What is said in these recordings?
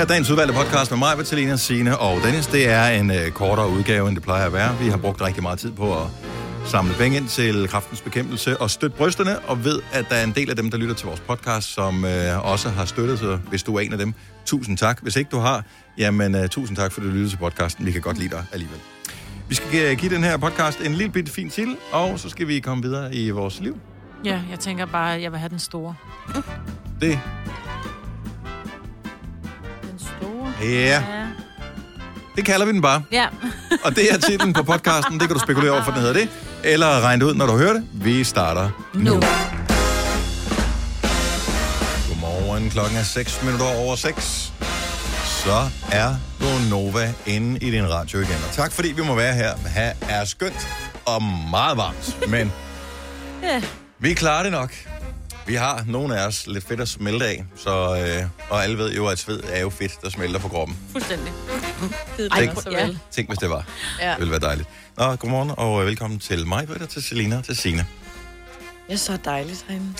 Her er dagens udvalgte podcast med mig, Vitalina, Signe og Dennis. Det er en øh, kortere udgave, end det plejer at være. Vi har brugt rigtig meget tid på at samle penge ind til kraftens bekæmpelse og støtte brysterne, og ved, at der er en del af dem, der lytter til vores podcast, som øh, også har støttet, så hvis du er en af dem, tusind tak. Hvis ikke du har, jamen øh, tusind tak, for at du lytter til podcasten. Vi kan godt lide dig alligevel. Vi skal øh, give den her podcast en lille bitte fin til, og så skal vi komme videre i vores liv. Ja, jeg tænker bare, at jeg vil have den store. Det, ja, Ja. det kalder vi den bare. Ja. Og det er titlen på podcasten. Det kan du spekulere over, for den hedder det. Eller regne det ud, når du hører det. Vi starter nu. Nu. Godmorgen. Klokken er 6 minutter over 6. Så er Nova inde i din radio igen. Og tak fordi vi må være her. Her er skønt og meget varmt. Men Ja. vi klarer det nok. Vi har nogle af os lidt fedt at smelte af. Så, øh, og alle ved jo, at sved er jo fedt, der smelter på kroppen. Fuldstændig. Ej, Tænk, så vel. tænk hvis det var. Ja. Det ville være dejligt. Nå, godmorgen og velkommen til mig, Britta, til Selina til Signe. Det er så dejligt herinde.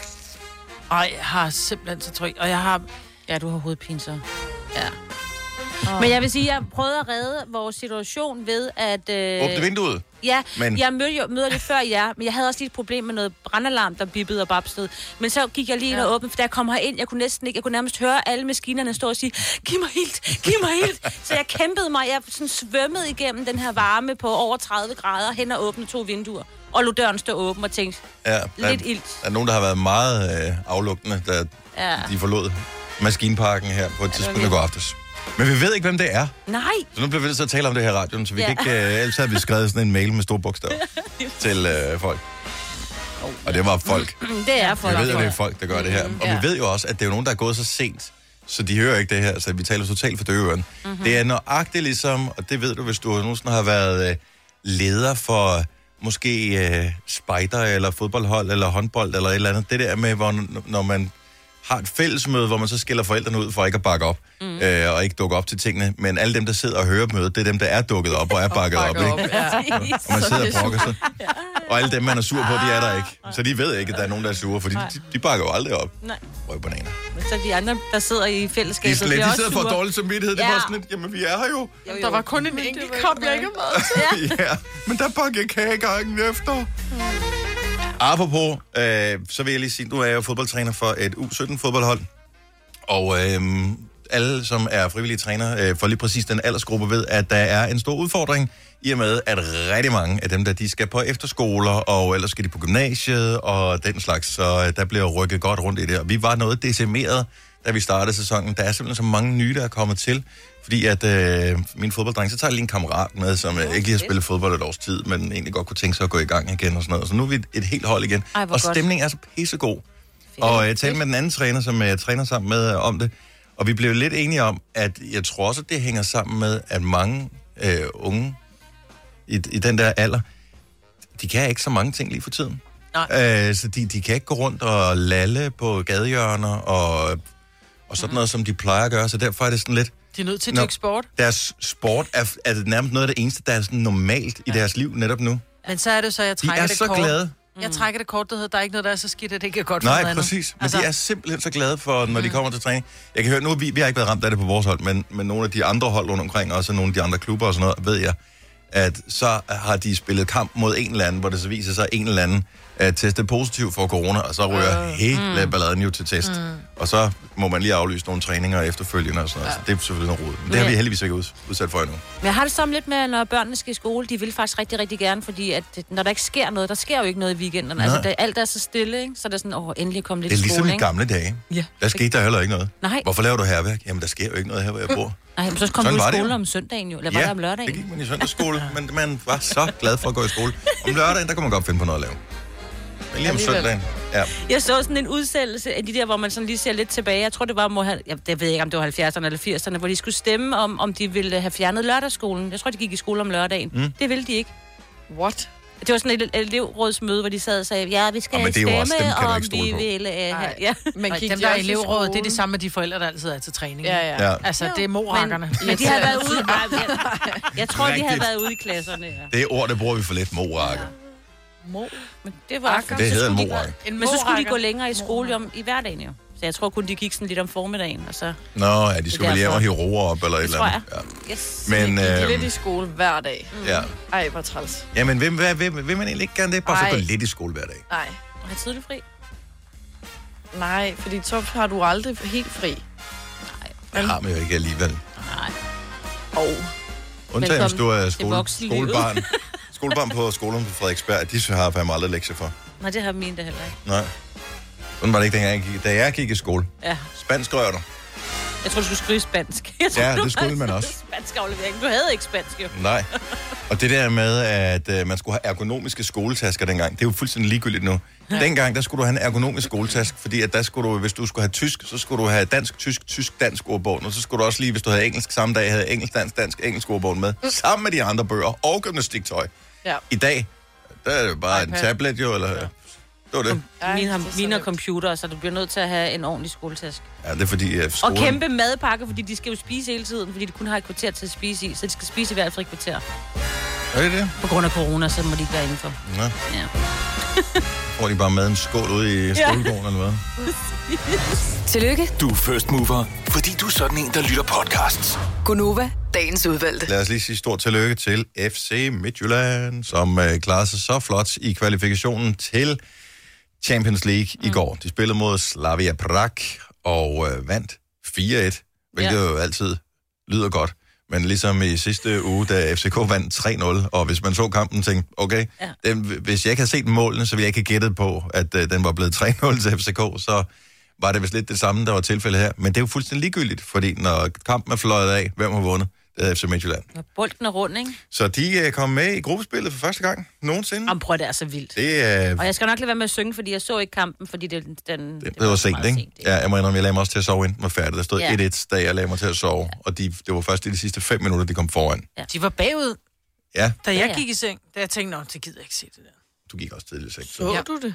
Ej, jeg har simpelthen så tryg. Og jeg har... Ja, du har hovedpine, så. Ja. Oh. Men jeg vil sige, at jeg prøvede at redde vores situation ved at... Øh, Åbne vinduet. Ja, Men- jeg mødte jo, møder lidt før jer, men jeg havde også lige et problem med noget brandalarm, der bippede og babstede. Men så gik jeg lige ind Ja. og åbnede, for da jeg kom herind, jeg kunne næsten ikke, jeg kunne nærmest høre alle maskinerne stå og sige, giv mig helt, giv mig helt. så jeg kæmpede mig, jeg sådan svømmede igennem den her varme på over 30 grader, hen og åbnede to vinduer, og lå døren stå åben og tænkte, Ja, der, lidt er, ildt. der er nogen, der har været meget øh, aflukkende, da Ja. de forlod maskinparken her på et tidspunkt i går aftes. Men vi ved ikke, hvem det er. Nej, Så nu bliver vi nødt til at tale om det her i radioen, så vi ja. Kan ikke... Øh, ellers havde vi skrevet sådan en mail med store bogstaver til øh, folk. Og det var folk. det er for Jeg ved, at det er folk, der gør det her. Og ja. vi ved jo også, at det er nogen, der er gået så sent, så de hører ikke det her, så vi taler totalt for døve mm-hmm. Det er nøjagtigt ligesom, og det ved du, hvis du nogensinde har været øh, leder for måske øh, spejder, eller fodboldhold, eller håndbold, eller et eller andet. Det der med, hvor, når man har et fællesmøde, hvor man så skiller forældrene ud for ikke at bakke op, mm. øh, og ikke dukke op til tingene. Men alle dem, der sidder og hører mødet, det er dem, der er dukket op og er bakket op. Bakker Ikke? Ja. Og man sidder og brokker sig. Og alle dem, man er sur på, de er der ikke. Så de ved ikke, at der er nogen, der er sure, fordi de, de bakker jo aldrig op. Nej. Røg bananer. Men så de andre, der sidder i De, fællesskabet, er slet, de også sidder for dårlig samvittighed. Det Ja. var sådan lidt, jamen vi er her jo. Jo, jo. Der var kun en Men det enkelt kop, ikke jeg ikke med. ja, men der bakker kage gangen efter. Apropos, øh, så vil jeg lige sige, nu er jeg jo fodboldtræner for et U17-fodboldhold. Og øh, alle, som er frivillige træner øh, for lige præcis den aldersgruppe, ved, at der er en stor udfordring, i og med, at rigtig mange af dem, der de skal på efterskoler, og ellers skal de på gymnasiet, og den slags, så øh, der bliver rykket godt rundt i det. Og vi var noget decimeret, da vi startede sæsonen. Der er simpelthen så mange nye, der er kommet til, fordi at øh, min fodbolddreng, så tager jeg lige en kammerat med, som øh, ikke lige har spillet fodbold et års tid, men egentlig godt kunne tænke sig at gå i gang igen og sådan noget. Så nu er vi et, et helt hold igen, Ej, og stemningen er så pissegod. Og jeg talte med den anden træner, som jeg træner sammen med øh, om det, og vi blev lidt enige om, at jeg tror også, at det hænger sammen med, at mange øh, unge i, i den der alder, de kan ikke så mange ting lige for tiden. Nej. Øh, så de, de kan ikke gå rundt og lalle på gadehjørner og, og sådan noget, som de plejer at gøre, så derfor er det sådan lidt, De er nødt til at dyrke sport. deres sport er, er det nærmest noget af det eneste, der er sådan normalt i deres liv netop nu. Men så er det så, jeg De trækker er det så kort. glade. Jeg trækker det kort, der hedder, der er ikke noget, der er så skidt, at det ikke er godt for noget Nej, andet. præcis. Men Altså- de er simpelthen så glade for, når de kommer til træning. Jeg kan høre, nu vi, vi har ikke været ramt af det på vores hold, men, men nogle af de andre hold rundt omkring, også nogle af de andre klubber og sådan noget, ved jeg, at så har de spillet kamp mod en eller anden, hvor det så viser sig, at en eller anden er testet positiv for corona, og så ryger uh, hele mm. balladen jo til test. Mm. Og så må man lige aflyse nogle træninger efterfølgende og sådan noget. Ja. Så det er selvfølgelig noget rod. Men det har vi heldigvis ikke ud- udsat for endnu. Men jeg har det sammen lidt med, når børnene skal i skole, de vil faktisk rigtig, rigtig gerne, fordi at det- når der ikke sker noget, der sker jo ikke noget i weekenden. Altså, Nej. det, alt er så stille, ikke? Så er det sådan, åh, endelig kom lidt Det er ligesom skole, i gamle dage. Ja. Der skete der heller ikke noget. Nej. Hvorfor laver du herværk? Jamen, der sker jo ikke noget her, hvor jeg bor. Nej, men så kom Sådan du i det skole jo. om søndagen jo, eller var det om det lørdagen? gik man i søndagsskole, men man var så glad for at gå i skole. Om lørdagen, der kunne man godt finde på noget at lave. Men lige om søndagen, ja. Jeg så sådan en udsendelse af de der, hvor man sådan lige ser lidt tilbage. Jeg tror, det var, må have, jeg, jeg ved ikke, om det var 70'erne eller 80'erne, hvor de skulle stemme om, om de ville have fjernet lørdagsskolen. Jeg tror, de gik i skole om lørdagen. Mm. Det ville de ikke. What? Det var sådan et elevrådsmøde, hvor de sad og sagde, ja, vi skal det er jo stemme, også dem, om vi på. vil... Uh, Nej. ja. Men gik dem, de der er elevrådet, det er det samme med de forældre, der altid er til træning. Ja, ja. Ja. Altså, det er morakkerne. Men, men de har været ude... Jeg, jeg tror, de havde Rigtigt. været ude i klasserne. Ja. Det er ord, det bruger vi for lidt. Morakke. Mo. Men det var... Det hedder en skulle de- Men så skulle de gå længere i skole om, i hverdagen jo. Så jeg tror kun, de gik sådan lidt om formiddagen, og så... Nå, ja, de skulle vel hjem og hive roer op, eller et eller tror andet. Ja. Yes. Men, Jeg gik øh, lidt i skole hver dag. ja. Ej, hvor træls. Jamen, vil, vil, vil, vil man egentlig ikke gerne det? Bare så Ej. gå lidt i skole hver dag. Nej. Og have tidlig fri. Nej, fordi så har du aldrig helt fri. Det har man jo ikke alligevel. Nej. Og Undtagen hvis du er skole, skolebarn. skolebarn på skolen på Frederiksberg, de har fandme aldrig lektier for. Nej, det har min da heller ikke. Nej. Sådan var det ikke, dengang jeg gik. Da jeg gik i skole. Ja. Spansk rør du. Jeg tror, du skulle skrive spansk. Jeg tror, Ja, det skulle havde man også. Spansk aflevering. Du havde ikke spansk, jo. Nej. Og det der med, at øh, man skulle have ergonomiske skoletasker dengang, det er jo fuldstændig ligegyldigt nu. Dengang, der skulle du have en ergonomisk skoletaske, fordi at der skulle du, hvis du skulle have tysk, så skulle du have dansk, tysk, tysk, dansk ordbogen, og så skulle du også lige, hvis du havde engelsk samme dag, have engelsk, dansk, dansk, engelsk ordbogen med, sammen med de andre bøger og gymnastiktøj. Ja. I dag, der er det bare iPad. en tablet jo, eller... Det var det. Ej, Mine har, det mine har computer, så du bliver nødt til at have en ordentlig skoletaske. Ja, det er fordi, Og skolen... kæmpe madpakke, fordi de skal jo spise hele tiden, fordi de kun har et kvarter til at spise i, så de skal spise i hvert fald et kvarter. Er det det? På grund af corona, så må de ikke være indenfor. Nå, Ja. får de bare med en skål ude i skolegården, eller hvad? Tillykke, Du er first mover, fordi du er sådan en, der lytter podcasts. Gunova, dagens udvalgte. Lad os lige sige stort tillykke til FC Midtjylland, som øh, klarede sig så flot i kvalifikationen til Champions League mm. i går. De spillede mod Slavia Prag og øh, vandt 4-1, hvilket Ja. jo altid lyder godt. Men ligesom i sidste uge, da FCK vandt 3-0, og hvis man så kampen, tænkte, okay, ja. Den, hvis jeg ikke havde set målene, så ville jeg ikke have gættet på, at øh, den var blevet 3-0 til FCK, så var det vist lidt det samme, der var tilfældet her. Men det er jo fuldstændig ligegyldigt, fordi når kampen er fløjet af, hvem har vundet? Det er FC Midtjylland. Og bolden er rund, ikke? Så de er kommet med i gruppespillet for første gang nogensinde. Jamen, prøv, det er så vildt. Det, er, Og jeg skal nok lade være med at synge, fordi jeg så ikke kampen, fordi det, den, det, det var sent, ikke? Ja, jeg må indrømme, jeg lagde mig også til at sove, inden den var færdig. Der stod Ja. 1-1, da jeg lagde mig til at sove, og de, det var først i de sidste fem minutter, de kom foran. De var bagud, Ja, da Ja, jeg ja. gik i seng. Da jeg tænkte, nå, det gider jeg ikke se det der. du gik også tidligt i seng. Så Ja. du det?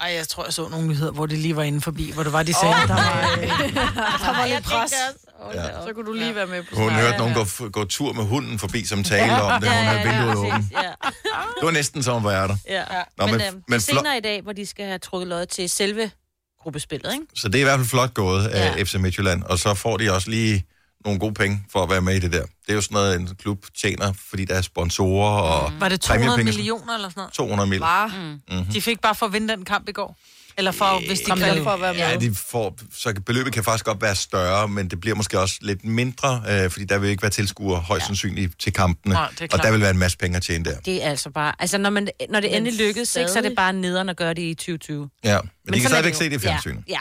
Ej, jeg tror, jeg så nogle nyheder, hvor det lige var inde forbi, hvor det var, de sagde, oh, der var, øh, der var lidt pres. Ja. Så kunne du lige være med på Hun hørte nogen gå, gå tur med hunden forbi, som talte om det. Hun havde vinduet åbent. Ja, Det var næsten som at være der. ja. Nå, men, men- men, men men flot- senere i dag, hvor de skal have trukket lod til selve gruppespillet, ikke? Så det er i hvert fald flot gået af Ja. FC Midtjylland. Og så får de også lige nogle gode penge for at være med i det der. Det er jo sådan noget, en klub tjener, fordi der er sponsorer og Var det 200 præmiepenge. millioner eller sådan noget? 200 mil. Bare De fik bare for at vinde den kamp i går. Eller for, hvis de kan for at være med. Ja, de får, så beløbet kan faktisk godt være større, men det bliver måske også lidt mindre, øh, fordi der vil ikke være tilskuere højst sandsynligt til kampene. Er og der vil være en masse penge at tjene der. Det er altså bare... Altså, når, man, når det Men endelig lykkedes, ikke, så er det stadig. bare nederen at gøre det i 2020. Ja, men, men de kan er stadigvæk se det i fjernsynet. Ja, ja.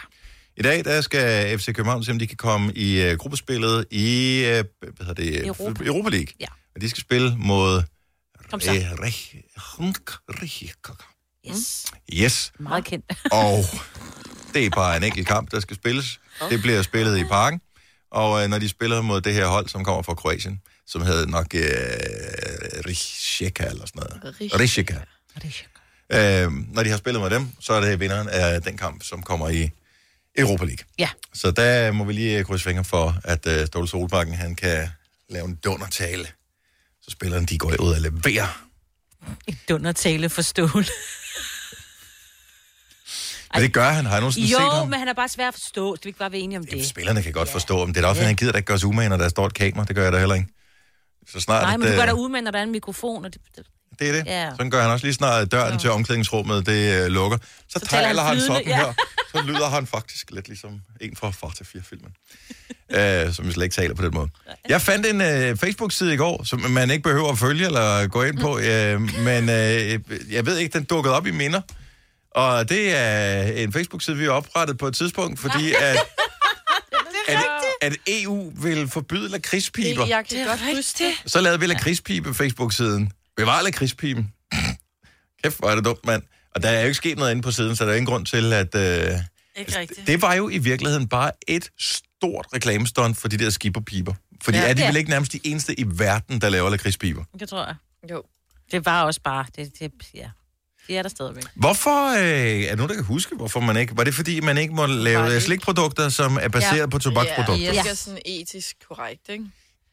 I dag der skal FC København se, om de kan komme i uh, gruppespillet i uh, hvad hedder det, Europa. Europa League. Ja. Og de skal spille mod... Kom så. Reh- Rijeka. Yes. Yes, Meget kendt. og det er bare en enkelt kamp, der skal spilles. Det bliver spillet i parken, og øh, når de spiller mod det her hold, som kommer fra Kroatien, som hedder nok øh, Rijeka eller sådan noget. Rijeka. Rijeka. Øh, når de har spillet med dem, så er det vinderen af den kamp, som kommer i Europa League. Ja. Så der må vi lige krydse fingre for, at øh, Ståle Solbakken, han kan lave en dundertale. Så spilleren, de går ud og leverer. Et dundertale for Ståle. Men det gør han. Har jeg nogensinde set Jo, ham? men han er bare svær at forstå. Skal vi ikke bare være enige om Jamen, det? spillerne kan godt forstå, om det er da også, yeah. han gider da ikke gøre sig umage, når der står et kamera. Det gør jeg da heller ikke. Så snart, Nej, men du gør dig ud med, når der er en mikrofon. Og det, det, Det er det. Ja. Sådan gør han også lige snart døren til omklædningsrummet, det øh, lukker. Så, så taler taler han han sådan ja. her. Så lyder han faktisk lidt ligesom en fra Far til 4-filmen. øh, som vi slet ikke taler på den måde. Jeg fandt en øh, Facebook-side i går, som man ikke behøver at følge eller gå ind på. Øh, men øh, jeg ved ikke, den dukkede op i minder. Og det er en Facebook-side, vi har oprettet på et tidspunkt, fordi at, at, at EU vil forbyde lakridspiber. Jeg kan godt huske det. Så lavede vi lakridspibe Facebook-siden. Bevar lakridspiben. Kæft, hvor er det dumt, mand. Og der er jo ikke sket noget inde på siden, så der er ingen grund til, at... Øh, Ikke rigtigt. det var jo i virkeligheden bare et stort reklamestunt for de der skipperpiber. Fordi Ja. er de Ja. vel ikke nærmest de eneste i verden, der laver lakridspiber? det tror jeg. Jo. Det var også bare... Det, det, ja. De er der stadigvæk. Hvorfor, øh, er der nogen, der kan huske, hvorfor man ikke... Var det fordi, man ikke må lave det- slikprodukter, som er baseret Ja. på tobaksprodukter? Ja, det er sådan etisk korrekt, ikke?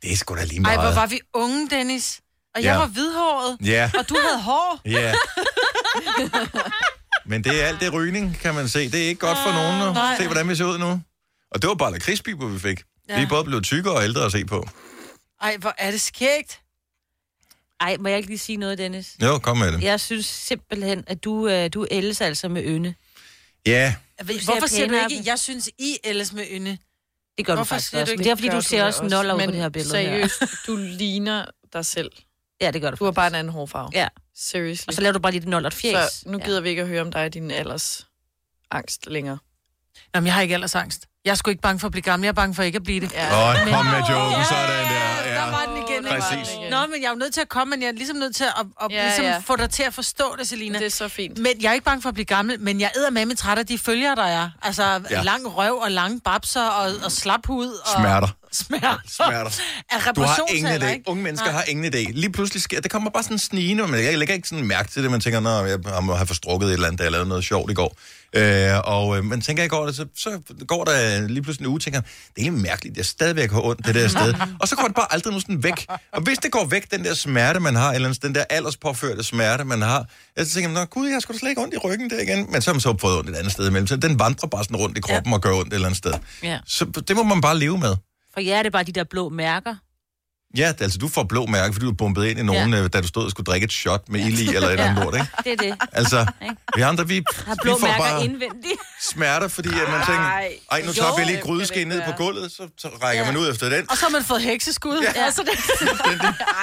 Det er sgu da lige Ej, meget. hvor var vi unge, Dennis. Og jeg Ja. var hvidhåret, Ja, og du havde hår. ja. Men det er alt det rygning, kan man se. Det er ikke godt for nogen nu. nej. Se, hvordan vi ser ud nu. Og det var bare lakridspiber, vi fik. Ja. Vi er både blevet tykkere og ældre at se på. Ej, hvor er det skægt. Ej, må jeg ikke lige sige noget, Dennis? Jo, kom med det. Jeg synes simpelthen, at du, øh, du ældes altså med ynde. Ja, Hvorfor siger du ikke, jeg synes, I ældes med ynde? Det gør du Hvorfor faktisk siger du også. ikke, Men det er, fordi du ser også noller ud på det her billede her. seriøst, du ligner dig selv. Ja, det gør du. Du har bare en anden hårfarve. Ja. Seriously. Og så laver du bare lige det nollert fjes. så nu gider vi ikke at høre om dig og din alders angst længere. Nå, men jeg har ikke aldersangst. Jeg er sgu ikke bange for at blive gammel, jeg er bange for ikke at blive det. Ja. og kom med joken, sådan der. Præcis. Nå, men jeg er jo nødt til at komme, men jeg er ligesom nødt til at, at Ja, ja, ligesom ja. få dig til at forstå det, Selina. Det er så fint. Men jeg er ikke bange for at blive gammel, men jeg æder med træt af de følger, der er. Altså Ja. lang røv og lange babser og, og slap hud. Og Smerter. Smerter. Smerter. Af Du har ingen idé. Unge mennesker har ingen idé. Lige pludselig sker det kommer bare sådan snigende, men jeg lægger ikke sådan mærke til det. Man tænker, når jeg må have forstrukket et eller andet, da jeg lavede noget sjovt i går. Øh, og øh, man tænker ikke over det, så, så går der lige pludselig en uge, tænker, det er mærkeligt, jeg stadigvæk har ondt det der sted. og så går det bare aldrig sådan væk. Og hvis det går væk, den der smerte, man har, eller den der alderspåførte smerte, man har, så tænker man, gud, jeg da slet ikke ondt i ryggen der igen. Men så har man så fået ondt et andet sted imellem. Så den vandrer bare sådan rundt i kroppen ja. og gør ondt et eller andet sted. Ja. Så det må man bare leve med. For jer er det bare de der blå mærker. Ja, det- altså du får blå mærke, fordi du er bumpet ind i nogen, ja. da du stod og skulle drikke et shot med ild i, eller et eller andet lort, ikke? Det er det. Altså, Ikke? vi andre, vi, Har vi blå får mærker bare indvendigt. smerter, fordi at man tænker, ej, nu tager vi lige grydeske ned på gulvet, så, så rækker Ja. man ud efter den. Og så har man fået hekseskud. Ja. Ja. Altså, det,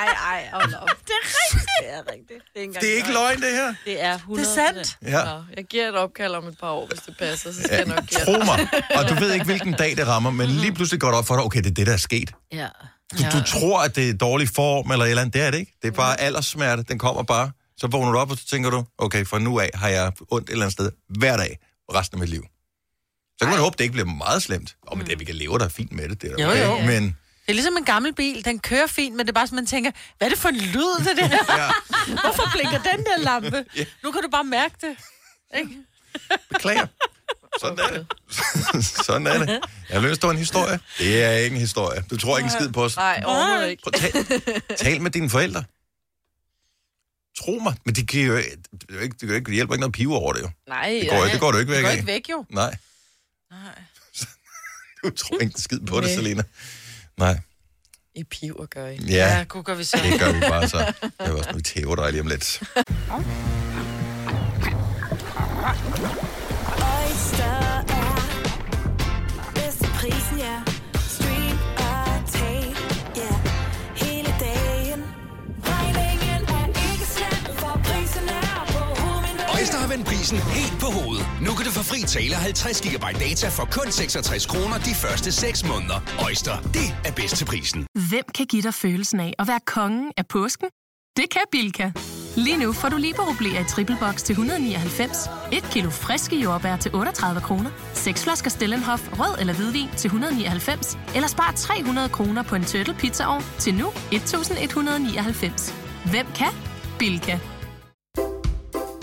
Ej, ej, hold op. Det er rigtigt. Det er rigtigt. Det er, ikke engang Det er ikke løgn, det her. Det er 100 det er sandt. Ja. Nå, jeg giver et opkald om et par år, hvis det passer, så skal jeg nok give Tro mig. Og du ved ikke, hvilken dag det rammer, men lige pludselig går det op for dig, okay, det er det, der er sket. Ja. Du, du tror, at det er dårlig form eller et eller andet. Det er det ikke. Det er bare alderssmerte. Den kommer bare. Så vågner du op, og så tænker du, okay, fra nu af har jeg ondt et eller andet sted hver dag resten af mit liv. Så kan man håbe, det ikke bliver meget slemt. Og men det, vi kan leve der fint med det. det er da Jo, okay. jo. Men det er ligesom en gammel bil. Den kører fint, men det er bare sådan, man tænker, hvad er det for en lyd, det der? ja, Hvorfor blinker den der lampe? Ja. Nu kan du bare mærke det. Ikke? beklager. Sådan er det. Sådan er det. Jeg har lyst til en historie. Det er ikke en historie. Du tror ikke en skid på os. Nej, overhovedet ikke. Prøv, tal, tal med dine forældre. Tro mig. Men det, kan jo, det, jo ikke, det, kan jo ikke, det hjælper ikke noget pive over det jo. Nej, Det går, det går du ikke væk Det går ikke væk, jo. Nej. Nej. Du tror ikke en skid på det, Nej. Selina. Nej. I piver gør I. Ja, Ja, kunne gør vi så. det gør vi bare så. Jeg vil også nu tæve dig lige om lidt. prisen helt på hovedet. Nu kan du få fri tale 50 GB data for kun 66 kroner de første 6 måneder. Øjster, det er bedst til prisen. Hvem kan give dig følelsen af at være kongen af påsken? Det kan Bilka! Lige nu får du liberobleer i triple box til 199, et kilo friske jordbær til 38 kroner, seks flasker Stellenhof rød eller hvidvin til 199, eller spar 300 kroner på en turtle pizzaovn til nu 1199. Hvem kan? Bilka.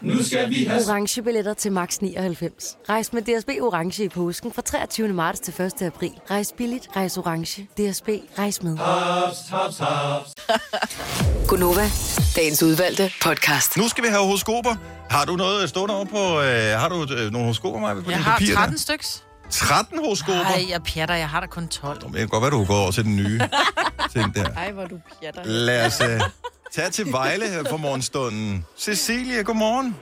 Nu skal vi have orange billetter til max 99. Rejs med DSB orange i påsken fra 23. marts til 1. april. Rejs billigt, rejs orange. DSB rejs med. haps, haps, haps. Gunova, dagens udvalgte podcast. Nu skal vi have horoskoper. Har du noget stående over på... Øh, har du øh, nogle horoskoper, Maja, på Jeg har papirer 13 der? styks. 13 horoskoper? Nej, jeg pjatter, jeg har da kun 12. Men Det kan godt være, du går over til den nye ting der. Ej, hvor du pjatter. Lad os uh, tage til Vejle her for morgenstunden. Cecilia, godmorgen.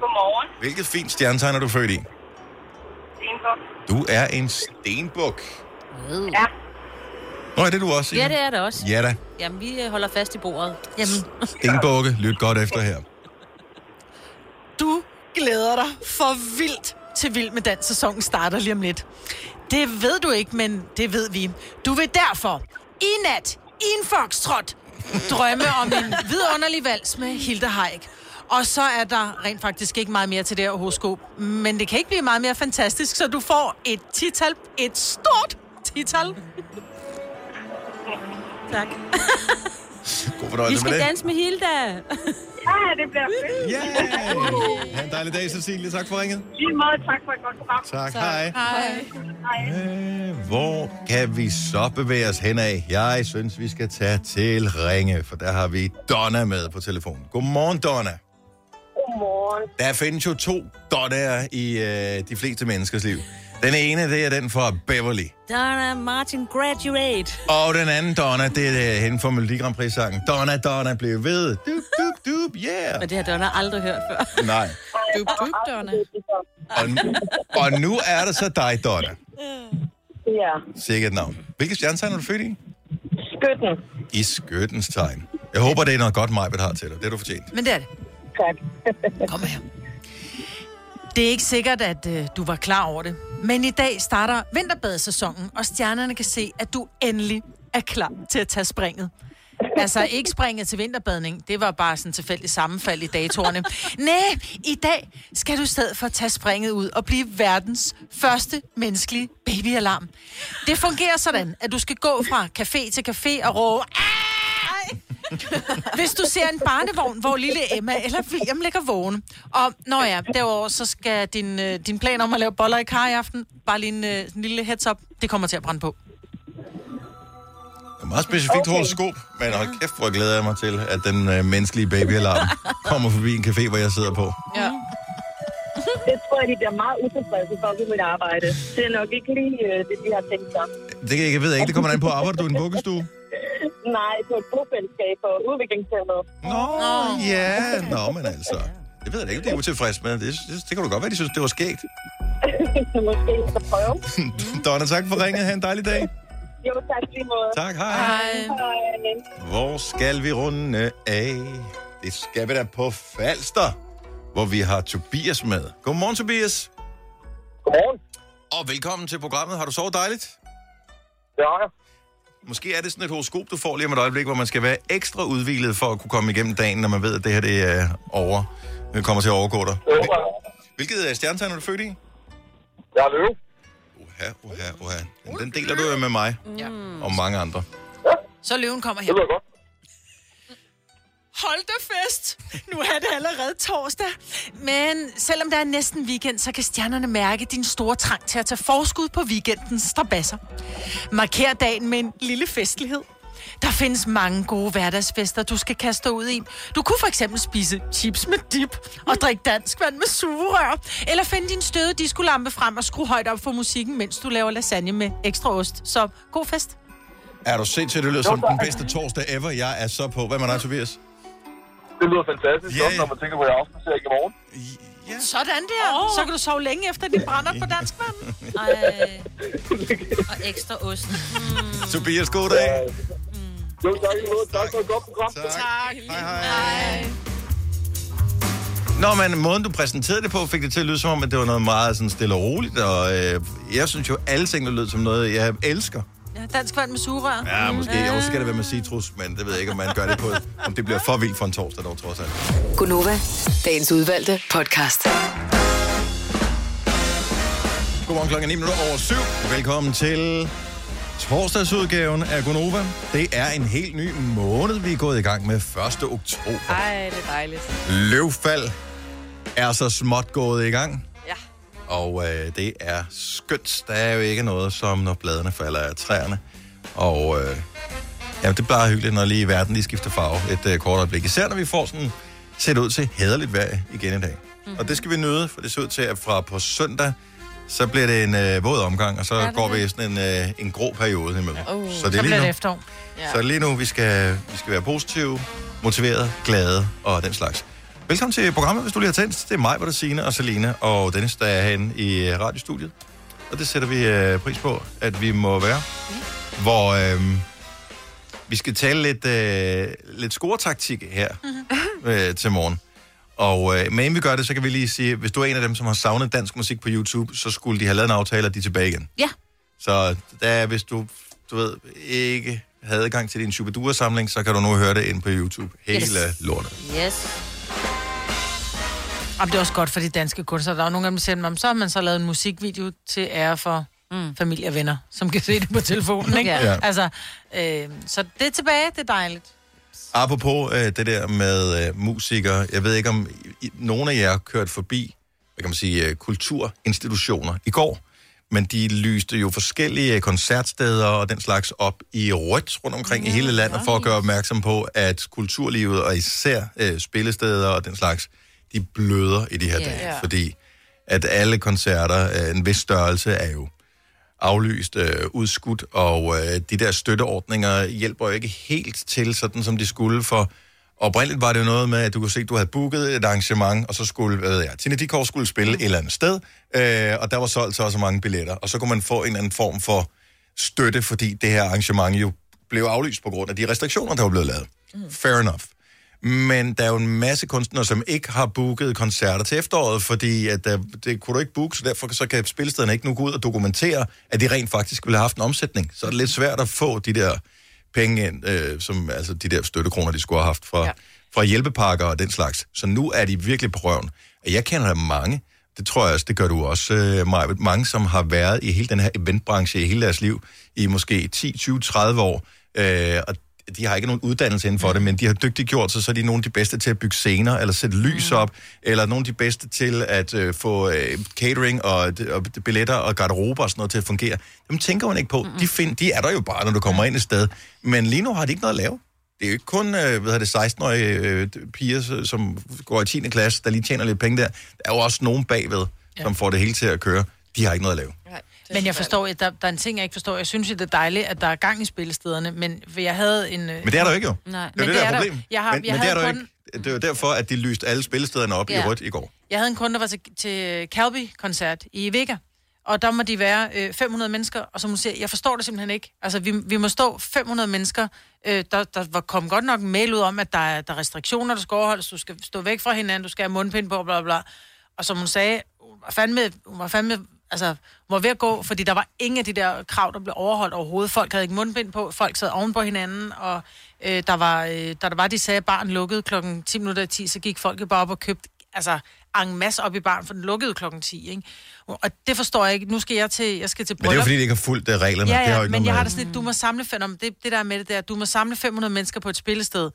Godmorgen. Hvilket fint stjernetegn er du født i? Stenbuk. Du er en stenbuk. Ja. Nå, er det du også? Ja, det er det også. Ja da. Jamen, vi øh, holder fast i bordet. Jamen, Stenbukke, lyt godt efter her. du glæder dig for vildt til Vild med Dans. Sæsonen starter lige om lidt. Det ved du ikke, men det ved vi. Du vil derfor i nat, i en foxtrot, drømme om en vidunderlig vals med Hilde Haik. Og så er der rent faktisk ikke meget mere til det her horoskop. Men det kan ikke blive meget mere fantastisk, så du får et tital, et stort tital Tak. God Vi fornøjelse skal med det. danse med Hilda. Ja, det bliver fedt. Yay! Ha' en dejlig dag, Cecilie. Tak for ringet. Lige måde, tak for et godt program. Tak, hej. Hej. Hej. Hvor kan vi så bevæge os hen af? Jeg synes, vi skal tage til Ringe, for der har vi Donna med på telefonen. Godmorgen, Donna. Godmorgen. Der findes jo to Donnaer i øh, de fleste menneskers liv. Den ene, det er den fra Beverly. Donna Martin Graduate. Og den anden Donna, det er øh, hende fra Melodi Grand Prix-sangen. Donna, Donna, blev ved. Dup, dup, dup, yeah. Men det har Donna aldrig hørt før. Nej. Dup, dup, Donna. Og, og nu er det så dig, Donna. Ja. Sikkert navn. Hvilket stjernetegn er du født i? Skytten. I skyttens tegn. Jeg håber, det er noget godt, Majbet har til dig. Det er du fortjent. Men det er det. Tak. Kom her. Det er ikke sikkert, at øh, du var klar over det. Men i dag starter vinterbadesæsonen, og stjernerne kan se, at du endelig er klar til at tage springet. Altså ikke springet til vinterbadning, det var bare sådan tilfældigt sammenfald i datorerne. Nej, i dag skal du i stedet for tage springet ud og blive verdens første menneskelige babyalarm. Det fungerer sådan, at du skal gå fra café til café og råbe, "Ej!" Hvis du ser en barnevogn, hvor lille Emma eller William ligger vågen. Og når ja, derover så skal din, øh, din plan om at lave boller i kar i aften, bare lige en, øh, en lille heads up, det kommer til at brænde på. Det er meget specifikt okay. horoskop, men hold kæft, hvor glæder jeg mig til, at den øh, menneskelige babyalarm kommer forbi en café, hvor jeg sidder på. Ja. Det tror jeg, de bliver meget utilfredse for ved mit arbejde. Det er nok ikke lige øh, det, de har tænkt sig. Det kan jeg ikke, jeg ved ikke, det kommer an på, arbejder du i en vuggestue? Nej, på et bofællesskab og udviklingscenteret. Nå, ja, nå, men altså. Det ved jeg ikke, om de er utilfredse med. Det, det, det kan du godt være, de synes, det var skægt. Måske skal prøve. Donna, tak for ringet. Ha' en dejlig dag. Jo, tak lige måde. Tak, hej. Hej. Hvor skal vi runde af? Det skal vi da på Falster, hvor vi har Tobias med. Godmorgen, Tobias. Godmorgen. Og velkommen til programmet. Har du sovet dejligt? Det har jeg. Måske er det sådan et horoskop, du får lige om et øjeblik, hvor man skal være ekstra udvilet for at kunne komme igennem dagen, når man ved, at det her det er over. Det kommer til at overgå dig. Hvilket øh, stjernetegn er du født i? Jeg er løve. Uha, uha, uha. Den, den deler du jo med mig Ja. og mange andre. Så løven kommer her. Det lyder godt. Hold da fest! Nu er det allerede torsdag. Men selvom der er næsten weekend, så kan stjernerne mærke din store trang til at tage forskud på weekendens strabasser. Marker dagen med en lille festlighed. Der findes mange gode hverdagsfester, du skal kaste ud i. Du kunne for eksempel spise chips med dip og drikke dansk vand med sugerør. Eller finde din støde diskolampe frem og skrue højt op for musikken, mens du laver lasagne med ekstra ost. Så god fest. Er du sindssygt, det lyder som den bedste torsdag ever. Jeg er så på. Hvad med dig, Tobias? Det lyder fantastisk, Ja, også ja. når man tænker på, at jeg også ser i morgen. Ja. Sådan der. Oh. Så kan du sove længe efter, de brænder på dansk vand. Og ekstra ost. Mm. Tobias, god dag. Jo, tak i lige måde. Tak for et godt program. Tak. Hej, hej. Nå, men måden du præsenterede det på, fik det til at lyde som om, at det var noget meget sådan stille og roligt, og øh, jeg synes jo, alle ting, der lød som noget, jeg elsker. Ja, dansk vand med sugerør. Ja, måske. Jo, så skal det være med citrus, men det ved jeg ikke, om man gør det på, om det bliver for vildt for en torsdag, dog trods alt. Gunova, dagens udvalgte podcast. Godmorgen klokken 9 minutter over 7. Velkommen til torsdagsudgaven af Gonova. Det er en helt ny måned, vi er gået i gang med 1. oktober. Ej, det er dejligt. Løvfald er så småt gået i gang. Ja. Og øh, det er skønt. Der er jo ikke noget, som når bladene falder af træerne. Og øh, ja, det er bare hyggeligt, når lige verden lige skifter farve et øh, kort øjeblik. Især når vi får sådan set ud til hederligt vejr igen i dag. Mm. Og det skal vi nyde, for det ser ud til, at fra på søndag, så bliver det en øh, våd omgang, og så ja, går vi i sådan en, øh, en grå periode imellem. Uh, så så det er bliver lige det nu, efterår. så er det lige nu, vi skal, vi skal være positive, motiveret, glade og den slags. Velkommen til programmet, hvis du lige har tændt. Det er mig, hvor der Signe og Selina og Dennis, der er herinde i øh, radiostudiet. Og det sætter vi øh, pris på, at vi må være. Hvor øh, vi skal tale lidt, øh, lidt scoretaktik her øh, til morgen. Og øh, men inden vi gør det, så kan vi lige sige, hvis du er en af dem, som har savnet dansk musik på YouTube, så skulle de have lavet en aftale, og de er tilbage igen. Ja. Så der, er, hvis du, du ved, ikke havde adgang til din Shubidua-samling, så kan du nu høre det ind på YouTube. Hele yes. lortet. Yes. Jamen, det er også godt for de danske kunstnere. Der er jo nogle af dem, der siger, "Nå, men så har man så lavet en musikvideo til ære for mm. familie og venner, som kan se det på telefonen, ikke? Ja. Altså, øh, så det er tilbage, det er dejligt. Apropos øh, det der med øh, musikere, jeg ved ikke, om I, nogen af jer kørt forbi, hvad kan man sige, øh, kulturinstitutioner i går, men de lyste jo forskellige koncertsteder og den slags op i rødt rundt omkring i hele landet, for at gøre opmærksom på, at kulturlivet og især øh, spillesteder og den slags, de bløder i de her Ja. dage, fordi at alle koncerter af en vis størrelse er jo aflyst, øh, udskudt, og øh, de der støtteordninger hjælper jo ikke helt til, sådan som de skulle, for oprindeligt var det jo noget med, at du kunne se, at du havde booket et arrangement, og så skulle, hvad ved jeg, Tina Dikov skulle spille et eller andet sted, øh, og der var solgt så og så mange billetter, og så kunne man få en eller anden form for støtte, fordi det her arrangement jo blev aflyst på grund af de restriktioner, der var blevet lavet. Mm. Fair enough. Men der er jo en masse kunstnere, som ikke har booket koncerter til efteråret, fordi at der, det kunne du ikke booke, så derfor så kan spilstederne ikke nu gå ud og dokumentere, at de rent faktisk ville have haft en omsætning. Så er det lidt svært at få de der penge ind, øh, som, altså de der støttekroner, de skulle have haft fra, ja. fra hjælpepakker og den slags. Så nu er de virkelig på røven. Jeg kender mange, det tror jeg også, det gør du også, øh, Maja, mange, som har været i hele den her eventbranche i hele deres liv, i måske 10, 20, 30 år, øh, og de har ikke nogen uddannelse inden for det, men de har dygtigt gjort sig, så er de nogle af de bedste til at bygge scener, eller sætte lys op, eller nogle af de bedste til at øh, få øh, catering og, og billetter og garderober og sådan noget til at fungere. Dem tænker man ikke på. De, find, de er der jo bare, når du kommer ind et sted. Men lige nu har de ikke noget at lave. Det er jo ikke kun øh, hvad det, 16-årige øh, piger, som går i 10. klasse, der lige tjener lidt penge der. Der er jo også nogen bagved, ja. som får det hele til at køre. De har ikke noget at lave. Men jeg forstår, at der, der er en ting, jeg ikke forstår. Jeg synes jo, det er dejligt, at der er gang i spillestederne, men for jeg havde en... Men det er der jo ikke jo. Nej. Det er jo det, der er der. problem. Jeg har, men jeg men det er havde der kun, ikke. Det er jo derfor, at de lyste alle spillestederne op Ja. i rødt i går. Jeg havde en kunde, der var til, til Calby-koncert i Vega, og der må de være øh, 500 mennesker, og som hun siger, jeg forstår det simpelthen ikke. Altså, vi, vi må stå 500 mennesker. Øh, der, der var kom godt nok en mail ud om, at der er, der er restriktioner, der skal overholdes, du skal stå væk fra hinanden, du skal have mundpind på, bla bla bla. Og som hun sagde, hun var fandme, hun var fandme altså, var ved at gå, fordi der var ingen af de der krav, der blev overholdt overhovedet. Folk havde ikke mundbind på, folk sad oven på hinanden, og øh, der var, øh, da der var, de sagde, at barn lukkede klokken 10 minutter i 10, så gik folk jo bare op og købte, altså, en masse op i barn, for den lukkede klokken 10, ikke? Og det forstår jeg ikke. Nu skal jeg til, jeg skal til Men det er jo fordi, de ikke har fulgt uh, reglerne. Ja, det har ja, ikke men jeg har det sådan lidt, du må samle, fem- om det, det der med det der, du må samle 500 mennesker på et spillested.